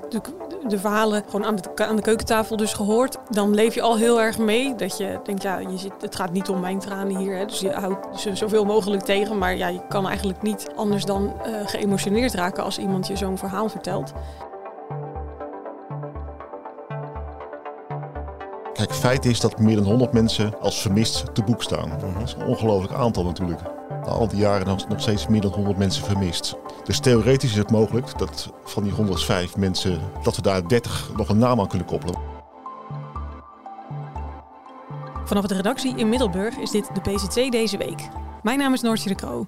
Hebben natuurlijk de verhalen gewoon aan de, aan de keukentafel dus gehoord. Dan leef je al heel erg mee. Dat je denkt, ja, je zit, het gaat niet om mijn tranen hier. Hè. Dus je houdt ze zoveel mogelijk tegen. Maar ja, je kan eigenlijk niet anders dan uh, geëmotioneerd raken als iemand je zo'n verhaal vertelt. Kijk, feit is dat meer dan 100 mensen als vermist te boek staan. Dat is een ongelooflijk aantal natuurlijk. Na al die jaren nog, nog steeds meer dan 100 mensen vermist. Dus theoretisch is het mogelijk dat van die 105 mensen, dat we daar 30 nog een naam aan kunnen koppelen. Vanaf de redactie in Middelburg is dit de PCC deze week. Mijn naam is Noortje de Kroo.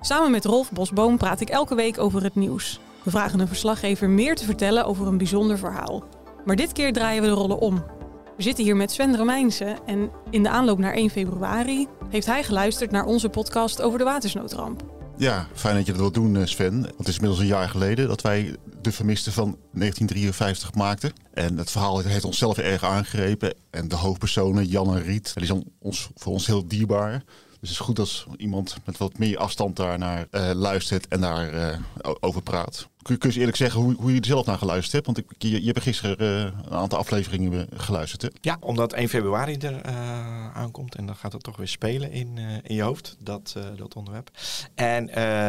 Samen met Rolf Bosboom praat ik elke week over het nieuws. We vragen een verslaggever meer te vertellen over een bijzonder verhaal. Maar dit keer draaien we de rollen om. We zitten hier met Sven Romeinsen en in de aanloop naar 1 februari heeft hij geluisterd naar onze podcast over de watersnoodramp. Ja, fijn dat je dat wilt doen, Sven. Want het is inmiddels een jaar geleden dat wij de vermisten van 1953 maakten. En het verhaal heeft onszelf erg aangegrepen. En de hoofdpersonen, Jan en Riet, die zijn ons, voor ons heel dierbaar. Dus het is goed als iemand met wat meer afstand daarnaar uh, luistert en daarover uh, over praat. Kun je, kun je eerlijk zeggen hoe, hoe je er zelf naar geluisterd hebt? Want ik, je, je hebt gisteren uh, een aantal afleveringen geluisterd. Hè? Ja, omdat 1 februari er aankomt en dan gaat het toch weer spelen in, in je hoofd, dat, dat onderwerp. En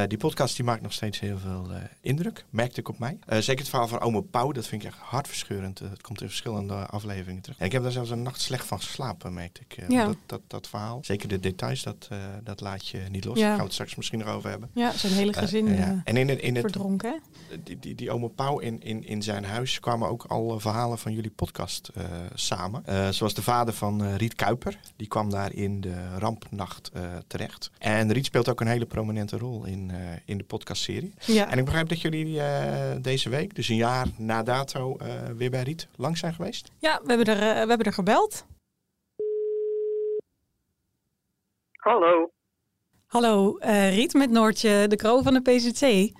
die podcast die maakt nog steeds heel veel indruk, merkte ik op mij. zeker het verhaal van Ome Pauw, dat vind ik echt hartverscheurend. het komt in verschillende afleveringen terug. En ik heb daar zelfs een nacht slecht van geslapen, merkte ik. Ja. Dat, dat, dat verhaal. Zeker de details, dat, uh, dat laat je niet los. Ja. Daar gaan we het straks misschien nog over hebben. Ja, zijn hele gezin uh, ja. en in het, in het, verdronken. Die, die, die ome Pauw in, in, in zijn huis kwamen ook al verhalen van jullie podcast uh, samen. zoals de vader van Riet Kuiper. Die kwam daar in de rampnacht terecht. En Riet speelt ook een hele prominente rol in, in de podcastserie. Ja. En ik begrijp dat jullie deze week, dus een jaar na dato, weer bij Riet langs zijn geweest. Ja, we hebben er, we hebben er gebeld. Hallo. Hallo, uh, Riet met Noortje de Kroo van de PZC.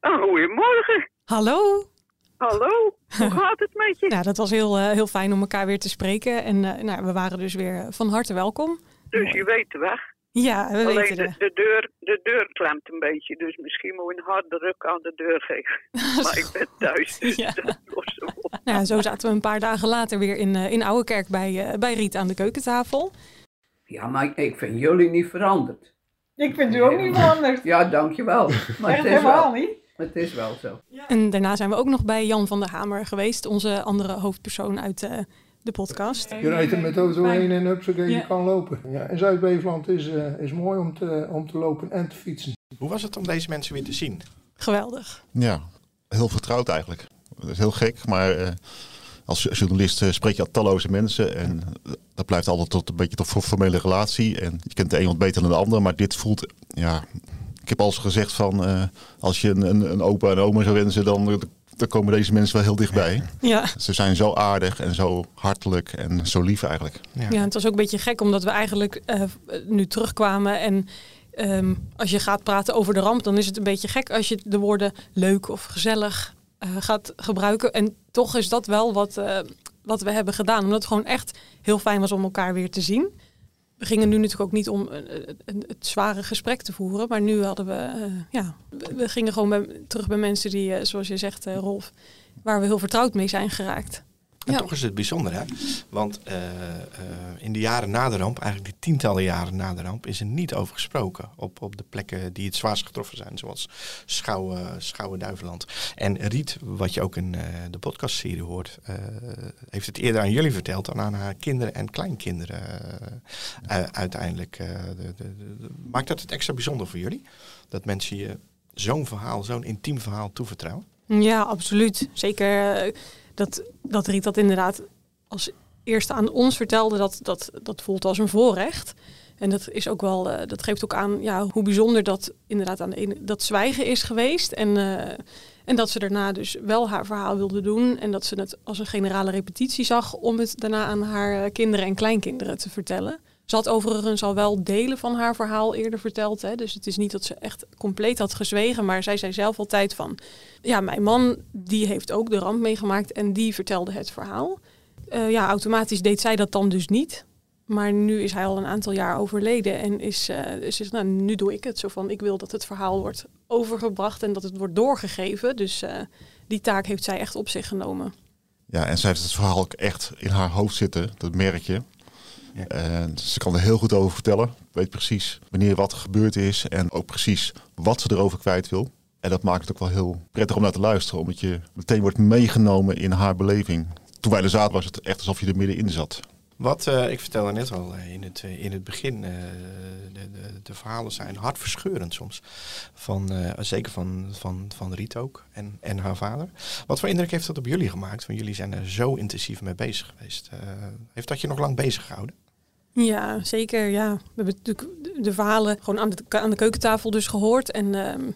Oh, goedemorgen. Hallo. Hallo, hoe gaat het met je? Ja, dat was heel, uh, heel fijn om elkaar weer te spreken. En uh, nou, we waren dus weer van harte welkom. Dus je weet de weg? Ja, we Alleen weten de, de, deur, de deur klemt een beetje, dus misschien moet je een harde druk aan de deur geven. maar ik ben thuis, dus Ja. dat lost hem op. Nou, zo zaten we een paar dagen later weer in, uh, in Ouwekerk bij, bij Riet aan de keukentafel. Ja, maar ik vind jullie niet veranderd. Ik vind u ook niet veranderd. Ja, dankjewel. Maar Echt het is helemaal wel, niet. Het is wel zo. En daarna zijn we ook nog bij Jan van der Hamer geweest, onze andere hoofdpersoon uit uh, de podcast. Je rijdt er met auto heen en up, zodat Ja. je kan lopen. Ja, en Zuid-Beveland is, uh, is mooi om te, om te lopen en te fietsen. Hoe was het om deze mensen weer te zien? Geweldig. Ja, heel vertrouwd eigenlijk. Dat is heel gek, maar uh, als journalist uh, spreek je al talloze mensen. En dat blijft altijd tot een beetje tot een formele relatie. En je kent de een wat beter dan de ander, maar dit voelt, ja... Ik heb al eens gezegd van, uh, als je een, een, een opa en oma zou wensen, dan, dan komen deze mensen wel heel dichtbij. Ja. Ze zijn zo aardig en zo hartelijk en zo lief eigenlijk. Ja, ja het was ook een beetje gek, omdat we eigenlijk uh, nu terugkwamen en um, als je gaat praten over de ramp, dan is het een beetje gek als je de woorden leuk of gezellig uh, gaat gebruiken. En toch is dat wel wat, uh, wat we hebben gedaan, omdat het gewoon echt heel fijn was om elkaar weer te zien. We gingen nu natuurlijk ook niet om het zware gesprek te voeren, maar nu hadden we, uh, ja, we, gingen gewoon terug bij mensen die, uh, zoals je zegt, uh, Rolf, waar we heel vertrouwd mee zijn geraakt. En toch is het bijzonder, hè? Want uh, uh, in de jaren na de ramp, eigenlijk die tientallen jaren na de ramp, is er niet over gesproken op, op de plekken die het zwaarst getroffen zijn, zoals Schouwen, Schouwen-Duiveland. En Riet, wat je ook in uh, de podcastserie hoort, heeft het eerder aan jullie verteld dan aan haar kinderen en kleinkinderen uiteindelijk. De, de, de, maakt dat het extra bijzonder voor jullie? Dat mensen je zo'n verhaal, zo'n intiem verhaal toevertrouwen? Ja, absoluut. Zeker dat, dat Riet dat inderdaad als eerste aan ons vertelde, dat, dat, dat voelt als een voorrecht. En dat is ook wel, eh, dat geeft ook aan ja, hoe bijzonder dat inderdaad aan dat zwijgen is geweest. En, eh, en dat ze daarna dus wel haar verhaal wilde doen. En dat ze het als een generale repetitie zag om het daarna aan haar eh, kinderen en kleinkinderen te vertellen. Ze had overigens al wel delen van haar verhaal eerder verteld. Hè? Dus het is niet dat ze echt compleet had gezwegen. Maar zij zei zelf altijd van... Ja, mijn man die heeft ook de ramp meegemaakt en die vertelde het verhaal. Uh, ja, automatisch deed zij dat dan dus niet. Maar nu is hij al een aantal jaar overleden en is, uh, is nou, nu doe ik het. Zo van, ik wil dat het verhaal wordt overgebracht en dat het wordt doorgegeven. Dus uh, die taak heeft zij echt op zich genomen. Ja, en zij heeft het verhaal ook echt in haar hoofd zitten, dat merk je. En ze kan er heel goed over vertellen. Weet precies wanneer wat gebeurd is en ook precies wat ze erover kwijt wil. En dat maakt het ook wel heel prettig om naar te luisteren, omdat je meteen wordt meegenomen in haar beleving. Toen wij er zaten was het echt alsof je er middenin zat. Wat, uh, ik vertelde net al in het, in het begin, de, de, de, verhalen zijn hartverscheurend soms. Van, zeker van, van, van Riet ook en, en haar vader. Wat voor indruk heeft dat op jullie gemaakt? Want jullie zijn er zo intensief mee bezig geweest. heeft dat je nog lang bezig gehouden? Ja, zeker. Ja. We hebben natuurlijk de verhalen gewoon aan de, aan de keukentafel dus gehoord. En ehm,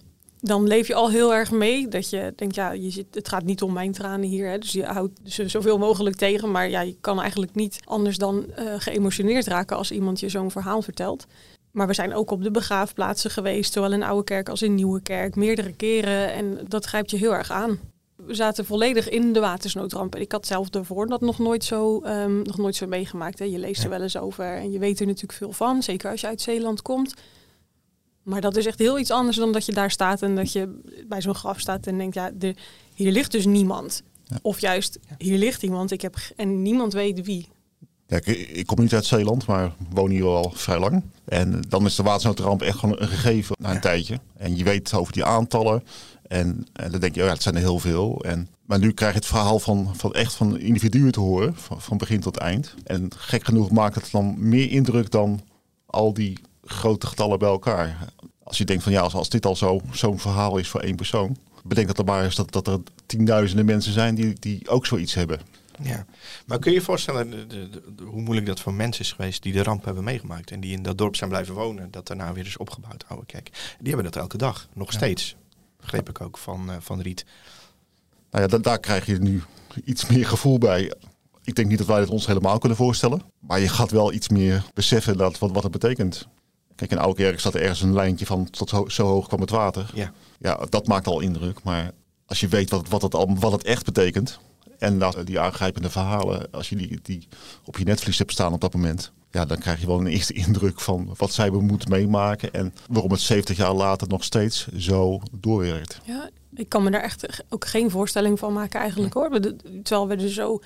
dan leef je al heel erg mee. Dat je denkt, ja, je zit, het gaat niet om mijn tranen hier. Hè, dus je houdt ze zoveel mogelijk tegen. Maar ja, je kan eigenlijk niet anders dan uh, geëmotioneerd raken als iemand je zo'n verhaal vertelt. Maar we zijn ook op de begraafplaatsen geweest, zowel in Oude Kerk als in Nieuwe Kerk, meerdere keren. En dat grijpt je heel erg aan. We zaten volledig in de watersnoodramp. En ik had zelf daarvoor dat nog nooit zo, um, nog nooit zo meegemaakt. Hè. Je leest er wel eens over en je weet er natuurlijk veel van. Zeker als je uit Zeeland komt. Maar dat is echt heel iets anders dan dat je daar staat en dat je bij zo'n graf staat en denkt, ja, de, hier ligt dus niemand. Ja. Of juist, hier ligt iemand ik heb, en niemand weet wie. Ja, ik, ik, kom niet uit Zeeland, maar woon hier al vrij lang. En dan is de watersnoodramp echt gewoon een gegeven na een ja. tijdje. En je weet over die aantallen. En, en dan denk je, oh ja, het zijn er heel veel. En, maar nu krijg je het verhaal van, van echt van individuen te horen, van, van begin tot eind. En gek genoeg maakt het dan meer indruk dan al die grote getallen bij elkaar. Als je denkt van ja, als, als dit al zo, zo'n verhaal is voor één persoon. Bedenk dat er maar is dat, dat er tienduizenden mensen zijn die, die ook zoiets hebben. Ja, maar kun je je voorstellen de, de, de, hoe moeilijk dat voor mensen is geweest die de ramp hebben meegemaakt en die in dat dorp zijn blijven wonen, dat daarna weer is opgebouwd, oude kijk. Die hebben dat elke dag, nog ja. steeds. Begreep ik ook van, uh, van Riet. Nou ja, da daar krijg je nu iets meer gevoel bij. Ik denk niet dat wij het ons helemaal kunnen voorstellen. Maar je gaat wel iets meer beseffen dat, wat, wat het betekent. Kijk, in Oudekerk er ergens een lijntje van tot ho zo hoog kwam het water. Ja. ja, dat maakt al indruk. Maar als je weet wat, wat, het, al, wat het echt betekent. En dat, die aangrijpende verhalen, als je die, die op je netvlies hebt staan op dat moment. Ja, dan krijg je wel een eerste indruk van wat zij moeten meemaken. En waarom het 70 jaar later nog steeds zo doorwerkt. Ja, ik kan me daar echt ook geen voorstelling van maken eigenlijk hoor. Terwijl we er zo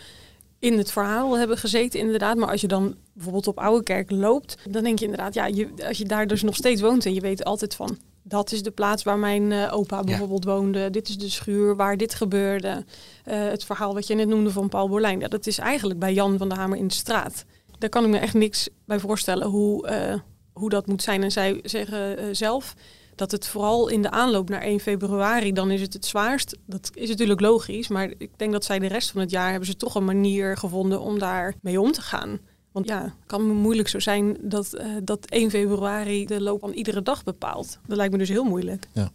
in het verhaal hebben gezeten, inderdaad. Maar als je dan bijvoorbeeld op Oude Kerk loopt, dan denk je inderdaad, ja, je, als je daar dus nog steeds woont en je weet altijd van, dat is de plaats waar mijn uh, opa bijvoorbeeld ja. woonde. Dit is de schuur waar dit gebeurde. Uh, het verhaal wat je net noemde van Paul Borlijn. Ja, dat is eigenlijk bij Jan van der Hamer in de straat. Daar kan ik me echt niks bij voorstellen hoe, uh, hoe dat moet zijn. En zij zeggen zelf dat het vooral in de aanloop naar 1 februari, dan is het het zwaarst. Dat is natuurlijk logisch, maar ik denk dat zij de rest van het jaar hebben ze toch een manier gevonden om daar mee om te gaan. Want ja, het kan moeilijk zo zijn dat, uh, dat 1 februari de loop van iedere dag bepaalt. Dat lijkt me dus heel moeilijk. Ja.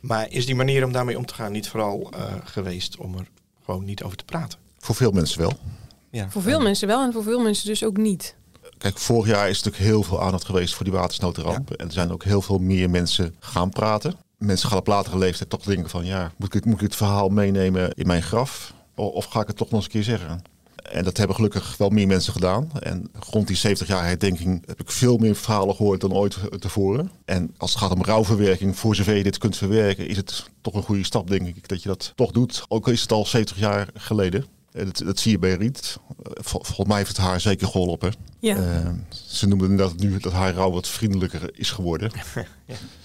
Maar is die manier om daarmee om te gaan niet vooral uh, geweest om er gewoon niet over te praten? Voor veel mensen wel. Ja. Voor veel mensen wel en voor veel mensen dus ook niet. Kijk, vorig jaar is natuurlijk heel veel aandacht geweest voor die watersnoodramp. Ja. En er zijn ook heel veel meer mensen gaan praten. Mensen gaan op latere leeftijd toch denken van... ja, moet ik, moet ik het verhaal meenemen in mijn graf? Of, of ga ik het toch nog eens een keer zeggen? En dat hebben gelukkig wel meer mensen gedaan. En rond die 70 jaar herdenking heb ik veel meer verhalen gehoord dan ooit tevoren. En als het gaat om rouwverwerking, voor zover je dit kunt verwerken, is het toch een goede stap, denk ik, dat je dat toch doet. Ook is het al 70 jaar geleden. Dat, dat, zie je bij Riet. Vol, volgens mij heeft het haar zeker geholpen. Ja. Uh, ze noemden dat nu dat haar rouw wat vriendelijker is geworden.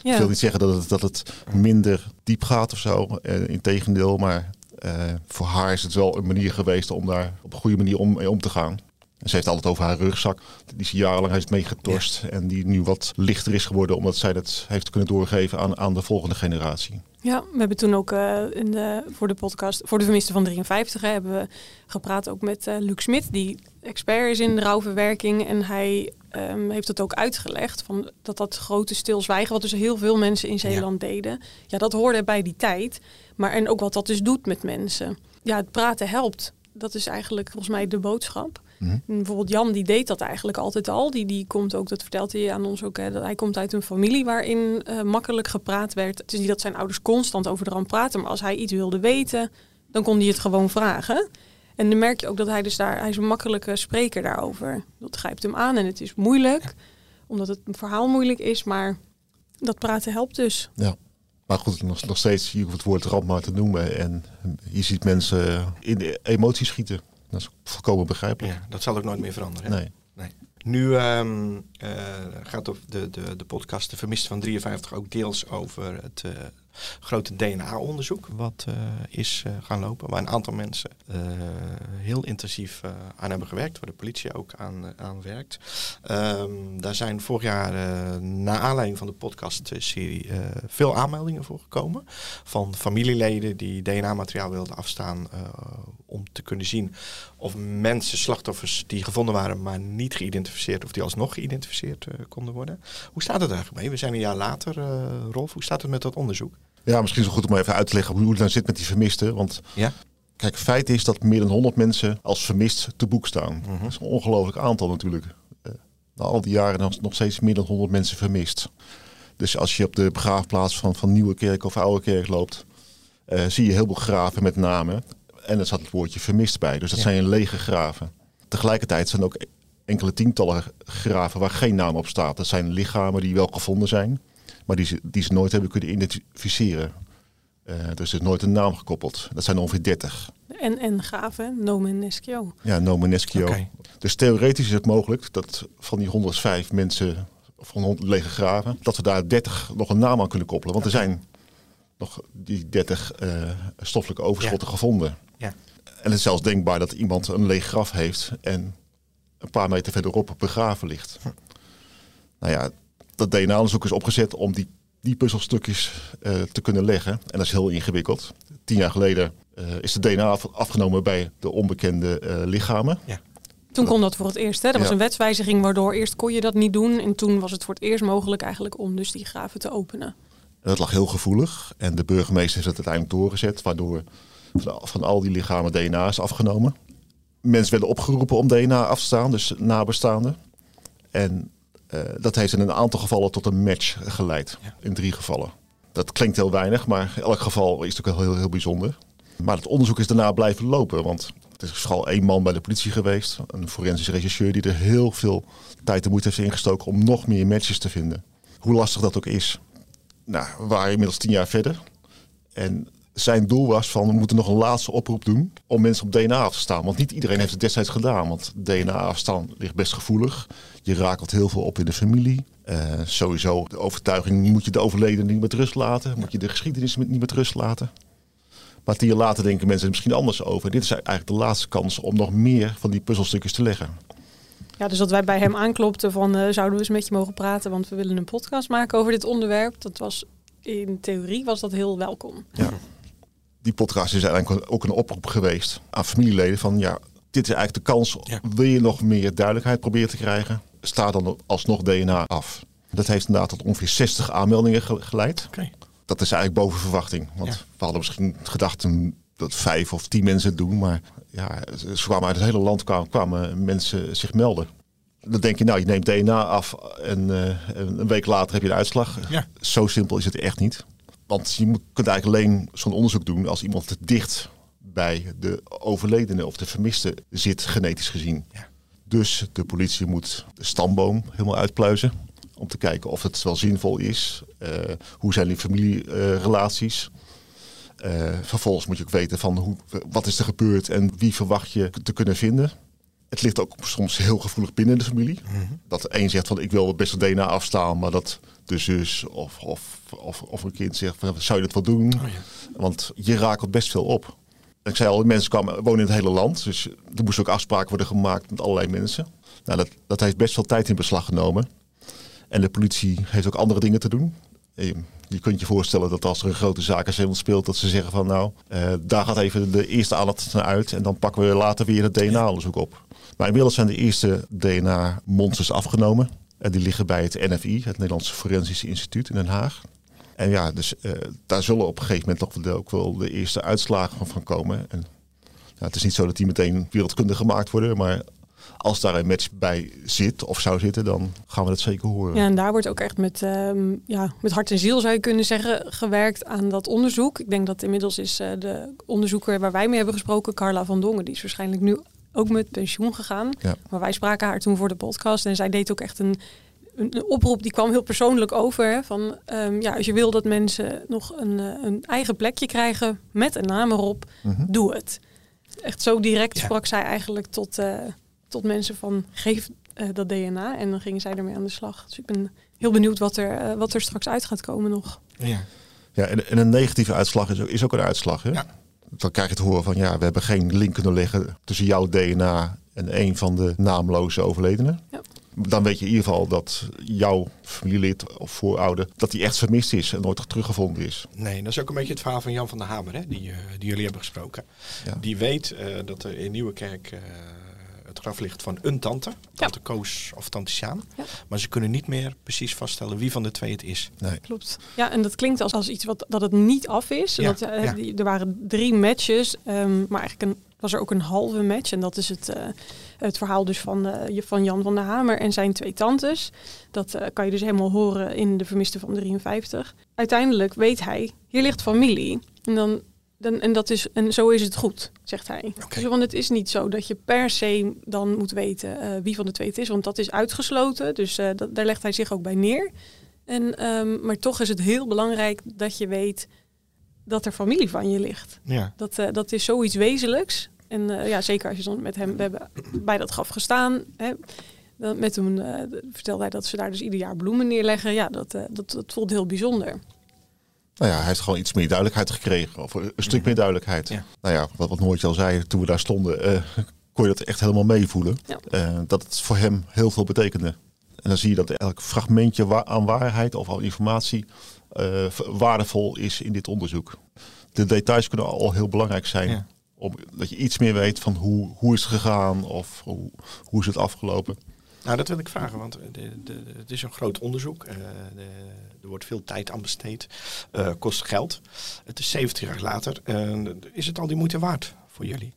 ja. Ik wil niet zeggen dat het, dat het minder diep gaat of zo. Uh, Integendeel, maar uh, voor haar is het wel een manier geweest om daar op een goede manier om, mee om te gaan. En ze heeft altijd over haar rugzak, die ze jarenlang heeft meegetorst. Ja. En die nu wat lichter is geworden, omdat zij dat heeft kunnen doorgeven aan, aan de volgende generatie. Ja, we hebben toen ook uh, in de, voor de podcast, voor de vermisten van 53, hè, hebben we gepraat ook met uh, Luc Smit, die expert is in rouwverwerking. En hij ehm, heeft het ook uitgelegd. Van dat dat grote stilzwijgen, wat dus heel veel mensen in Zeeland deden. Ja, dat hoorde bij die tijd. Maar en ook wat dat dus doet met mensen. Ja, het praten helpt. Dat is eigenlijk volgens mij de boodschap. En bijvoorbeeld Jan, die deed dat eigenlijk altijd al. Die, die komt ook, dat vertelt hij aan ons ook, hè, dat hij komt uit een familie waarin eh, makkelijk gepraat werd. Het is niet dat zijn ouders constant over de ramp praten, maar als hij iets wilde weten, dan kon hij het gewoon vragen. En dan merk je ook dat hij dus daar, hij is een makkelijke spreker daarover. Dat grijpt hem aan en het is moeilijk, omdat het een verhaal moeilijk is, maar dat praten helpt dus. Ja. Maar goed, nog, nog steeds, je hoeft het woord ramp maar te noemen. En je ziet mensen in de emoties schieten. Dat is volkomen begrijpelijk. Ja, dat zal ook nooit meer veranderen. hè? Nee. Nee. Nu ehm, eh, gaat de, de, de, podcast De Vermiste van 53 ook deels over het eh, grote DNA-onderzoek wat eh, is eh, gaan lopen. Waar een aantal mensen eh, heel intensief aan hebben gewerkt. Waar de politie ook aan, aan werkt. Ehm, daar zijn vorig jaar, na aanleiding van de podcastserie, veel aanmeldingen voor gekomen. Van familieleden die DNA-materiaal wilden afstaan om te kunnen zien of mensen, slachtoffers die gevonden waren, maar niet geïdentificeerd, of die alsnog geïdentificeerd konden worden. Hoe staat het eigenlijk mee? We zijn een jaar later, Rolf. Hoe staat het met dat onderzoek? Ja, misschien is het goed om even uit te leggen hoe het nou zit met die vermisten. Want Ja. kijk, feit is dat meer dan 100 mensen als vermist te boek staan. Dat is een ongelooflijk aantal natuurlijk. Eh, na al die jaren nog, nog steeds meer dan 100 mensen vermist. Dus als je op de begraafplaats van, van Nieuwe Kerk of Oude Kerk loopt, eh, zie je heel veel graven met namen. En er staat het woordje vermist bij. Dus dat Ja. zijn lege graven. Tegelijkertijd zijn er ook enkele tientallen graven waar geen naam op staat. Dat zijn lichamen die wel gevonden zijn, maar die ze, die ze nooit hebben kunnen identificeren. Eh, dus er is nooit een naam gekoppeld. Dat zijn ongeveer 30. En, en nomen Nescio. Ja. Oké. Dus theoretisch is het mogelijk dat van die 105 mensen, of van 100 lege graven, dat we daar 30 nog een naam aan kunnen koppelen. Want er zijn nog die 30 eh, stoffelijke overschotten gevonden. Ja. En het is zelfs denkbaar dat iemand een leeg graf heeft en een paar meter verderop begraven ligt. Nou ja, dat DNA-onderzoek is opgezet om die, die puzzelstukjes eh, te kunnen leggen. En dat is heel ingewikkeld. Tien jaar geleden eh, is de DNA af- afgenomen bij de onbekende eh, lichamen. Toen kon dat voor het eerst. Hè? Er was Ja. een wetswijziging waardoor eerst kon je dat niet doen. En toen was het voor het eerst mogelijk eigenlijk om dus die graven te openen. En dat lag heel gevoelig. En de burgemeester heeft het uiteindelijk doorgezet, waardoor van, van al die lichamen DNA is afgenomen. Mensen werden opgeroepen om DNA af te staan, dus nabestaanden. En eh, dat heeft in een aantal gevallen tot een match geleid. In drie gevallen. Dat klinkt heel weinig, maar elk geval is natuurlijk heel, heel, heel bijzonder. Maar het onderzoek is daarna blijven lopen, want het is vooral één man bij de politie geweest. Een forensisch rechercheur die er heel veel tijd en moeite heeft ingestoken om nog meer matches te vinden. Hoe lastig dat ook is. Nou, we waren inmiddels tien jaar verder. En zijn doel was van, we moeten nog een laatste oproep doen om mensen op DNA af te staan. Want niet iedereen heeft het destijds gedaan. Want DNA afstaan ligt best gevoelig. Je rakelt heel veel op in de familie. Eh, sowieso de overtuiging, moet je de overledene niet met rust laten? Moet je de geschiedenis niet met rust laten? Maar tien jaar later denken mensen er misschien anders over. Dit is eigenlijk de laatste kans om nog meer van die puzzelstukjes te leggen. Ja, dus dat wij bij hem aanklopten van eh, zouden we eens met je mogen praten, want we willen een podcast maken over dit onderwerp. Dat was in theorie was dat heel welkom. Ja. Die podcast is eigenlijk ook een oproep geweest aan familieleden van ja, dit is eigenlijk de kans. Wil je nog meer duidelijkheid proberen te krijgen? Sta dan alsnog DNA af. Dat heeft inderdaad tot ongeveer 60 aanmeldingen ge- geleid. Dat is eigenlijk boven verwachting. Want Ja. we hadden misschien gedacht dat vijf of tien mensen het doen. Maar ja, ze kwamen uit het hele land kwamen, kwamen mensen zich melden. Dan denk je, nou, je neemt DNA af en eh, een week later heb je de uitslag. Ja. Zo simpel is het echt niet. Want je moet, kunt eigenlijk alleen zo'n onderzoek doen als iemand te dicht bij de overledene of de vermiste zit, genetisch gezien. Ja. Dus de politie moet de stamboom helemaal uitpluizen. Om te kijken of het wel zinvol is. Eh, hoe zijn die familierelaties? Eh, vervolgens moet je ook weten van hoe, wat is er gebeurd en wie verwacht je te kunnen vinden. Het ligt ook soms heel gevoelig binnen de familie. Dat de een zegt van ik wil best wel DNA afstaan, maar dat de zus of, of, of, of een kind zegt van zou je dat wel doen? Want je rakelt best veel op. Ik zei al, mensen kwamen, wonen in het hele land. Dus er moesten ook afspraken worden gemaakt met allerlei mensen. Nou, dat, dat heeft best veel tijd in beslag genomen. En de politie heeft ook andere dingen te doen. Je kunt je voorstellen dat als er een grote zakensemel speelt, dat ze zeggen van nou, eh, daar gaat even de eerste aandacht naar uit en dan pakken we later weer het DNA-onderzoek op. Maar inmiddels zijn de eerste DNA-monsters afgenomen. En die liggen bij het NFI, het Nederlandse Forensisch Instituut in Den Haag. En ja, dus eh, daar zullen op een gegeven moment toch wel- ook wel de eerste uitslagen van- komen. En, het is niet zo dat die meteen wereldkundig gemaakt worden, maar als daar een match bij zit of zou zitten, dan gaan we dat zeker horen. Ja, en daar wordt ook echt met, ehm, ja, met hart en ziel, zou je kunnen zeggen, gewerkt aan dat onderzoek. Ik denk dat inmiddels is eh, de onderzoeker waar wij mee hebben gesproken, Carla van Dongen, die is waarschijnlijk nu ook met pensioen gegaan. Ja. Maar wij spraken haar toen voor de podcast en zij deed ook echt een, een, oproep, die kwam heel persoonlijk over. Hè, van, ehm, ja, als je wil dat mensen nog een, eh, een eigen plekje krijgen met een naam erop, Mhm. doe het. Echt zo direct Ja. sprak zij eigenlijk tot, eh, tot mensen van geef eh, dat DNA. En dan gingen zij ermee aan de slag. Dus ik ben heel benieuwd wat er, wat er straks uit gaat komen nog. Ja. Ja, en, en een negatieve uitslag is ook, is ook een uitslag. Hè? Ja. Dan krijg je te horen van ja, we hebben geen link kunnen leggen tussen jouw DNA en een van de naamloze overledenen. Ja. Dan weet je in ieder geval dat jouw familielid of voorouder, dat die echt vermist is en nooit teruggevonden is. Nee, dat is ook een beetje het verhaal van Jan van der Hamer, hè, die, eh, die jullie hebben gesproken. Ja. Die weet eh, dat er in Nieuwekerk eh ligt van een tante, tante Koos of tante Sjaan. Ja. Maar ze kunnen niet meer precies vaststellen wie van de twee het is. Nee. Klopt. Ja, en dat klinkt als, als iets wat dat het niet af is. En Ja, dat, eh, ja. die- er waren drie matches, ehm, maar eigenlijk een, was er ook een halve match. En dat is het, eh, het verhaal dus van, eh, je- van Jan van der Hamer en zijn twee tantes. Dat kan je dus helemaal horen in de vermiste van 53. Uiteindelijk weet hij, hier ligt familie. En dan dan, en, dat is, en zo is het goed, zegt hij. Dus, want het is niet zo dat je per se dan moet weten eh, wie van de twee het is. Want dat is uitgesloten. Dus eh, dat, daar legt hij zich ook bij neer. En, ehm, maar toch is het heel belangrijk dat je weet dat er familie van je ligt. Ja. Dat, eh, dat is zoiets wezenlijks. En ja, zeker als je dan met hem, we hebben bij dat graf gestaan. Hè, dan met hem vertelde hij dat ze daar dus ieder jaar bloemen neerleggen. Ja, dat, dat, dat voelt heel bijzonder. Nou ja, hij heeft gewoon iets meer duidelijkheid gekregen. Of een stuk meer duidelijkheid. Ja. Nou ja, wat, wat Noortje al zei toen we daar stonden, eh, kon je dat echt helemaal meevoelen. Ja. Eh, dat het voor hem heel veel betekende. En dan zie je dat elk fragmentje wa- aan waarheid of aan informatie eh, waardevol is in dit onderzoek. De details kunnen al heel belangrijk zijn. Ja. Om, dat je iets meer weet van hoe, hoe is het gegaan of hoe, hoe is het afgelopen. Nou, dat wil ik vragen, want de, de, het is een groot onderzoek. Eh, de, er wordt veel tijd aan besteed. Eh, kost geld. Het is 70 jaar later. Eh, is het al die moeite waard voor jullie?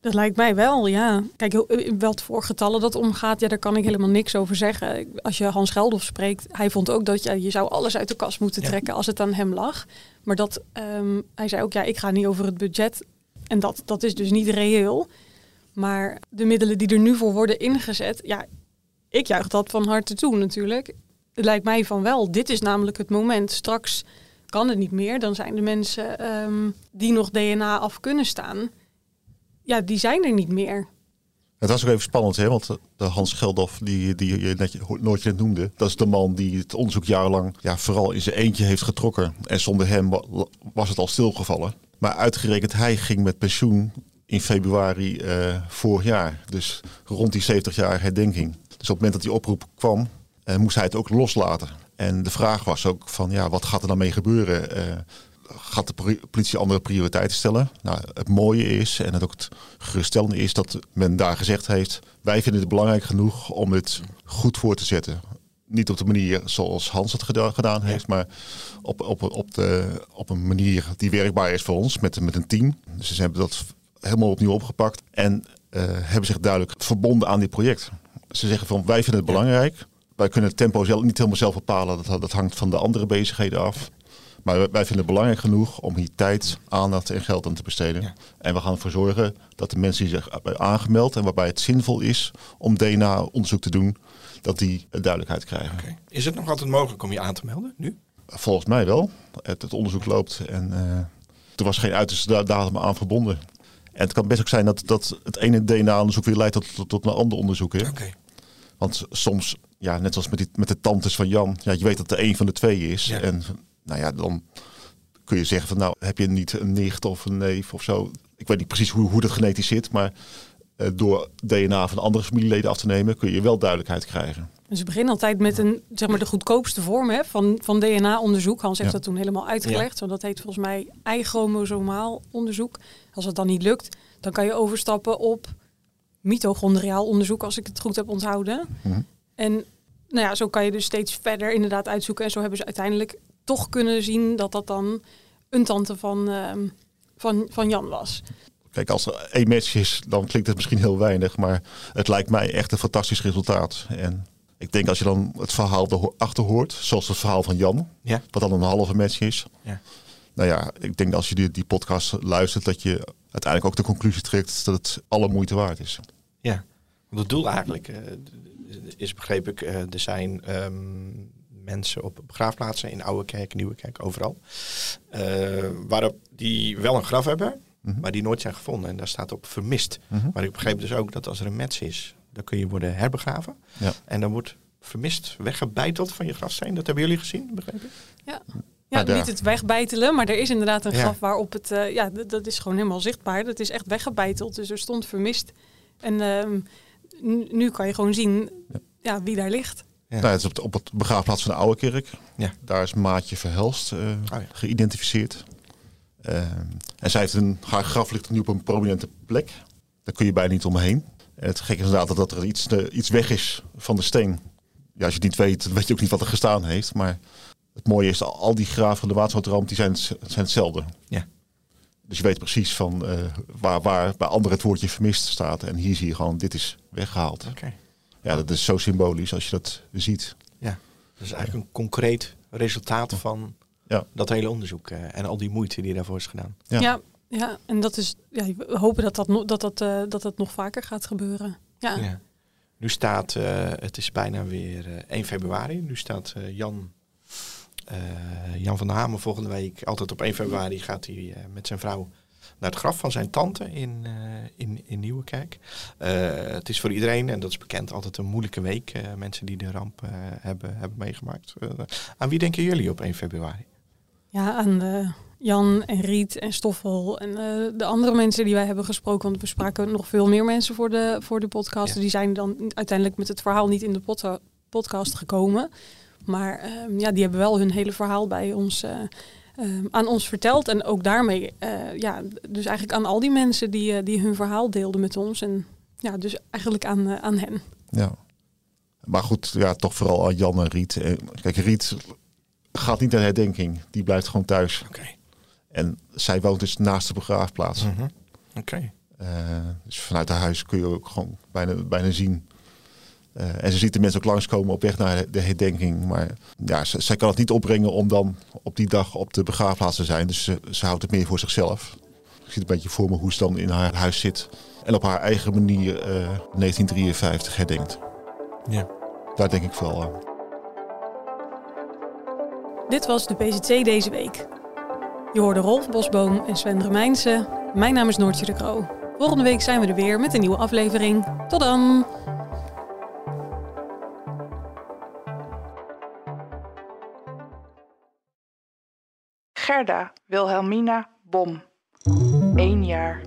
Dat lijkt mij wel, ja. Kijk, wat voor getallen dat omgaat, ja, daar kan ik helemaal niks over zeggen. Als je Hans Geldof spreekt, hij vond ook dat ja, je zou alles uit de kast moeten Ja. trekken als het aan hem lag. Maar dat, ehm, hij zei ook, ja, ik ga niet over het budget. En dat, dat is dus niet reëel. Maar de middelen die er nu voor worden ingezet, ja, ik juich dat van harte toe natuurlijk. Het lijkt mij van wel, dit is namelijk het moment. Straks kan het niet meer. Dan zijn de mensen ehm, die nog DNA af kunnen staan, ja, die zijn er niet meer. Het was ook even spannend, hè? want de Hans Geldof, die, die je net, nooit net noemde, dat is de man die het onderzoek jarenlang ja, vooral in zijn eentje heeft getrokken. En zonder hem wa- was het al stilgevallen. Maar uitgerekend hij ging met pensioen in februari eh, vorig jaar. Dus rond die 70 jaar herdenking. Dus op het moment dat die oproep kwam, eh, moest hij het ook loslaten. En de vraag was ook van, ja, wat gaat er dan mee gebeuren? Eh, gaat de politie andere prioriteiten stellen? Nou, het mooie is, en het ook het geruststellende is, dat men daar gezegd heeft... wij vinden het belangrijk genoeg om het goed voor te zetten. Niet op de manier zoals Hans het geda- gedaan heeft, maar op, op, op, de, op een manier die werkbaar is voor ons, met, met een team. Dus ze hebben dat helemaal opnieuw opgepakt en eh, hebben zich duidelijk verbonden aan dit project. Ze zeggen van, wij vinden het belangrijk. Wij kunnen het tempo zelf, niet helemaal zelf bepalen, dat, dat hangt van de andere bezigheden af. Maar wij- vinden het belangrijk genoeg om hier tijd, aandacht en geld aan te besteden. Ja. En we gaan ervoor zorgen dat de mensen die zich hebben aangemeld en waarbij het zinvol is om DNA-onderzoek te doen, dat die duidelijkheid krijgen. Is het nog altijd mogelijk om je aan te melden nu? Volgens mij wel. Het, het onderzoek loopt en eh, er was geen uiterste da- datum aan verbonden. En het kan best ook zijn dat, dat het ene DNA-onderzoek weer leidt tot, tot, tot een ander onderzoek. Hè? Oké. Want soms, ja, net zoals met, die, met de tantes van Jan, ja, je weet dat er één van de twee is. Ja. En nou ja, dan kun je zeggen van nou, heb je niet een nicht of een neef of zo. Ik weet niet precies hoe, hoe dat genetisch zit, maar eh, door DNA van andere familieleden af te nemen, kun je wel duidelijkheid krijgen. Dus ze beginnen altijd met een, zeg maar, de goedkoopste vorm hè, van, van DNA-onderzoek. Hans heeft Ja. dat toen helemaal uitgelegd. Zo, dat heet volgens mij eichromosomaal onderzoek. Als het dan niet lukt, dan kan je overstappen op mitochondriaal onderzoek, als ik het goed heb onthouden. Mhm. En nou ja, zo kan je dus steeds verder inderdaad uitzoeken. En zo hebben ze uiteindelijk toch kunnen zien dat dat dan een tante van, ehm, van, van Jan was. Kijk, als er één match is, dan klinkt het misschien heel weinig. Maar het lijkt mij echt een fantastisch resultaat. En ik denk als je dan het verhaal erachter hoort, zoals het verhaal van Jan, Ja. wat dan een halve match is. Ja. Nou ja, ik denk dat als je die, die podcast luistert, dat je uiteindelijk ook de conclusie trekt dat het alle moeite waard is. Ja, want het doel eigenlijk eh, is, begreep ik, eh, er zijn ehm, mensen op begraafplaatsen in Oude Kerk, Nieuwe Kerk, overal. eh, waarop die wel een graf hebben, Mhm. maar die nooit zijn gevonden. En daar staat op vermist. Mhm. Maar ik begreep dus ook dat als er een match is, dan kun je worden herbegraven. Ja. En dan wordt vermist, weggebeiteld van je grafsteen. Dat hebben jullie gezien, begreep ik? Ja, Ja, niet het wegbijtelen, maar er is inderdaad een Ja. graf waarop het, eh, ja, dat is gewoon helemaal zichtbaar. Dat is echt weggebeiteld, dus er stond vermist. En ehm, nu, kan je gewoon zien ja. wie daar ligt. Ja. Nou, het is op, de, op het begraafplaats van de Oude Kerk. Ja. Daar is Maatje Verhelst eh, ja. geïdentificeerd. Eh, en zij heeft een, haar graf ligt nu op een prominente plek. Daar kun je bijna niet omheen. En het gekke is inderdaad dat er iets, eh, iets weg is van de steen. Ja, als je het niet weet, dan weet je ook niet wat er gestaan heeft. Maar het mooie is, al al die graven van de watersnoodramp, die zijn, zijn hetzelfde. Ja. Dus je weet precies van eh, waar, waar bij anderen het woordje vermist staat. En hier zie je gewoon, dit is weggehaald. Oké. Ja, dat is zo symbolisch als je dat ziet. Ja, dat is eigenlijk een concreet resultaat van Ja. dat hele onderzoek eh, en al die moeite die daarvoor is gedaan. Ja. Ja, ja, en dat is, ja, we hopen dat dat, no- dat, dat, eh, dat dat nog vaker gaat gebeuren. Ja, Ja. Nu staat, eh, het is bijna weer eh, 1 februari. Nu staat eh, Jan, Jan van der Hamer volgende week, altijd op 1 februari, gaat hij eh, met zijn vrouw naar het graf van zijn tante in, eh, in, in Nieuwekerk. Eh, het is voor iedereen, en dat is bekend, altijd een moeilijke week. eh, mensen die de ramp eh, hebben, hebben meegemaakt. Eh, aan wie denken jullie op 1 februari? ja aan eh, Jan en Riet en Stoffel en eh, de andere mensen die wij hebben gesproken. Want we spraken nog veel meer mensen voor de, voor de podcast. Ja. Die zijn dan uiteindelijk met het verhaal niet in de pod- podcast gekomen. Maar ehm, ja, die hebben wel hun hele verhaal bij ons, eh, ehm, aan ons verteld. En ook daarmee, eh, ja, dus eigenlijk aan al die mensen die, eh, die hun verhaal deelden met ons. En ja, dus eigenlijk aan, aan hen. Ja. Maar goed, ja, toch vooral aan Jan en Riet. Kijk, Riet gaat niet naar de herdenking. Die blijft gewoon thuis. Oké. En zij woont dus naast de begraafplaats. Mhm. Oké. Eh, dus vanuit haar huis kun je ook gewoon bijna, bijna zien. Eh, en ze ziet de mensen ook langskomen op weg naar de herdenking. Maar ja, ze- zij kan het niet opbrengen om dan op die dag op de begraafplaats te zijn. Dus ze, ze houdt het meer voor zichzelf. Ik zie een beetje voor me hoe ze dan in haar huis zit. En op haar eigen manier eh, 1953 herdenkt. Ja. Daar denk ik vooral aan. Dit was de PZC deze week. Je hoorde Rolf Bosboom en Sven Remijnse. Mijn naam is Noortje de Kroo. Volgende week zijn we er weer met een nieuwe aflevering. Tot dan! Gerda Wilhelmina Bom. 1 jaar.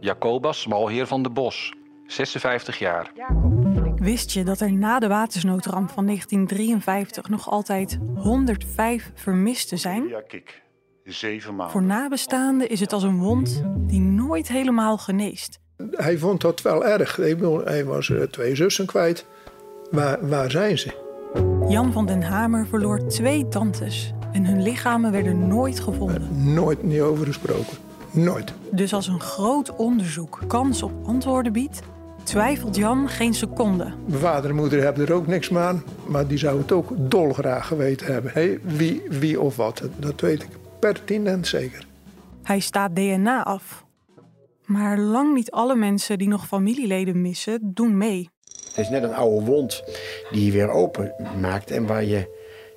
Jacobus Smalheer van de Bos, 56 jaar. Wist je dat er na de watersnoodramp van 1953 nog altijd 105 vermisten zijn? Ja, kik. Zeven maanden. Voor nabestaanden is het als een wond die nooit helemaal geneest. Hij vond dat wel erg. Hij was eh, twee zussen kwijt. Waar, waar zijn ze? Jan van den Hamer verloor twee tantes en hun lichamen werden nooit gevonden. Nooit niet over gesproken. Nooit. Dus als een groot onderzoek kans op antwoorden biedt, twijfelt Jan geen seconde. Mijn vader en moeder hebben er ook niks meer aan. Maar die zou het ook dolgraag geweten hebben. Hé, wie, wie of wat. Dat weet ik pertinent zeker. Hij staat DNA af. Maar lang niet alle mensen die nog familieleden missen, doen mee. Het is net een oude wond die je weer open maakt en waar je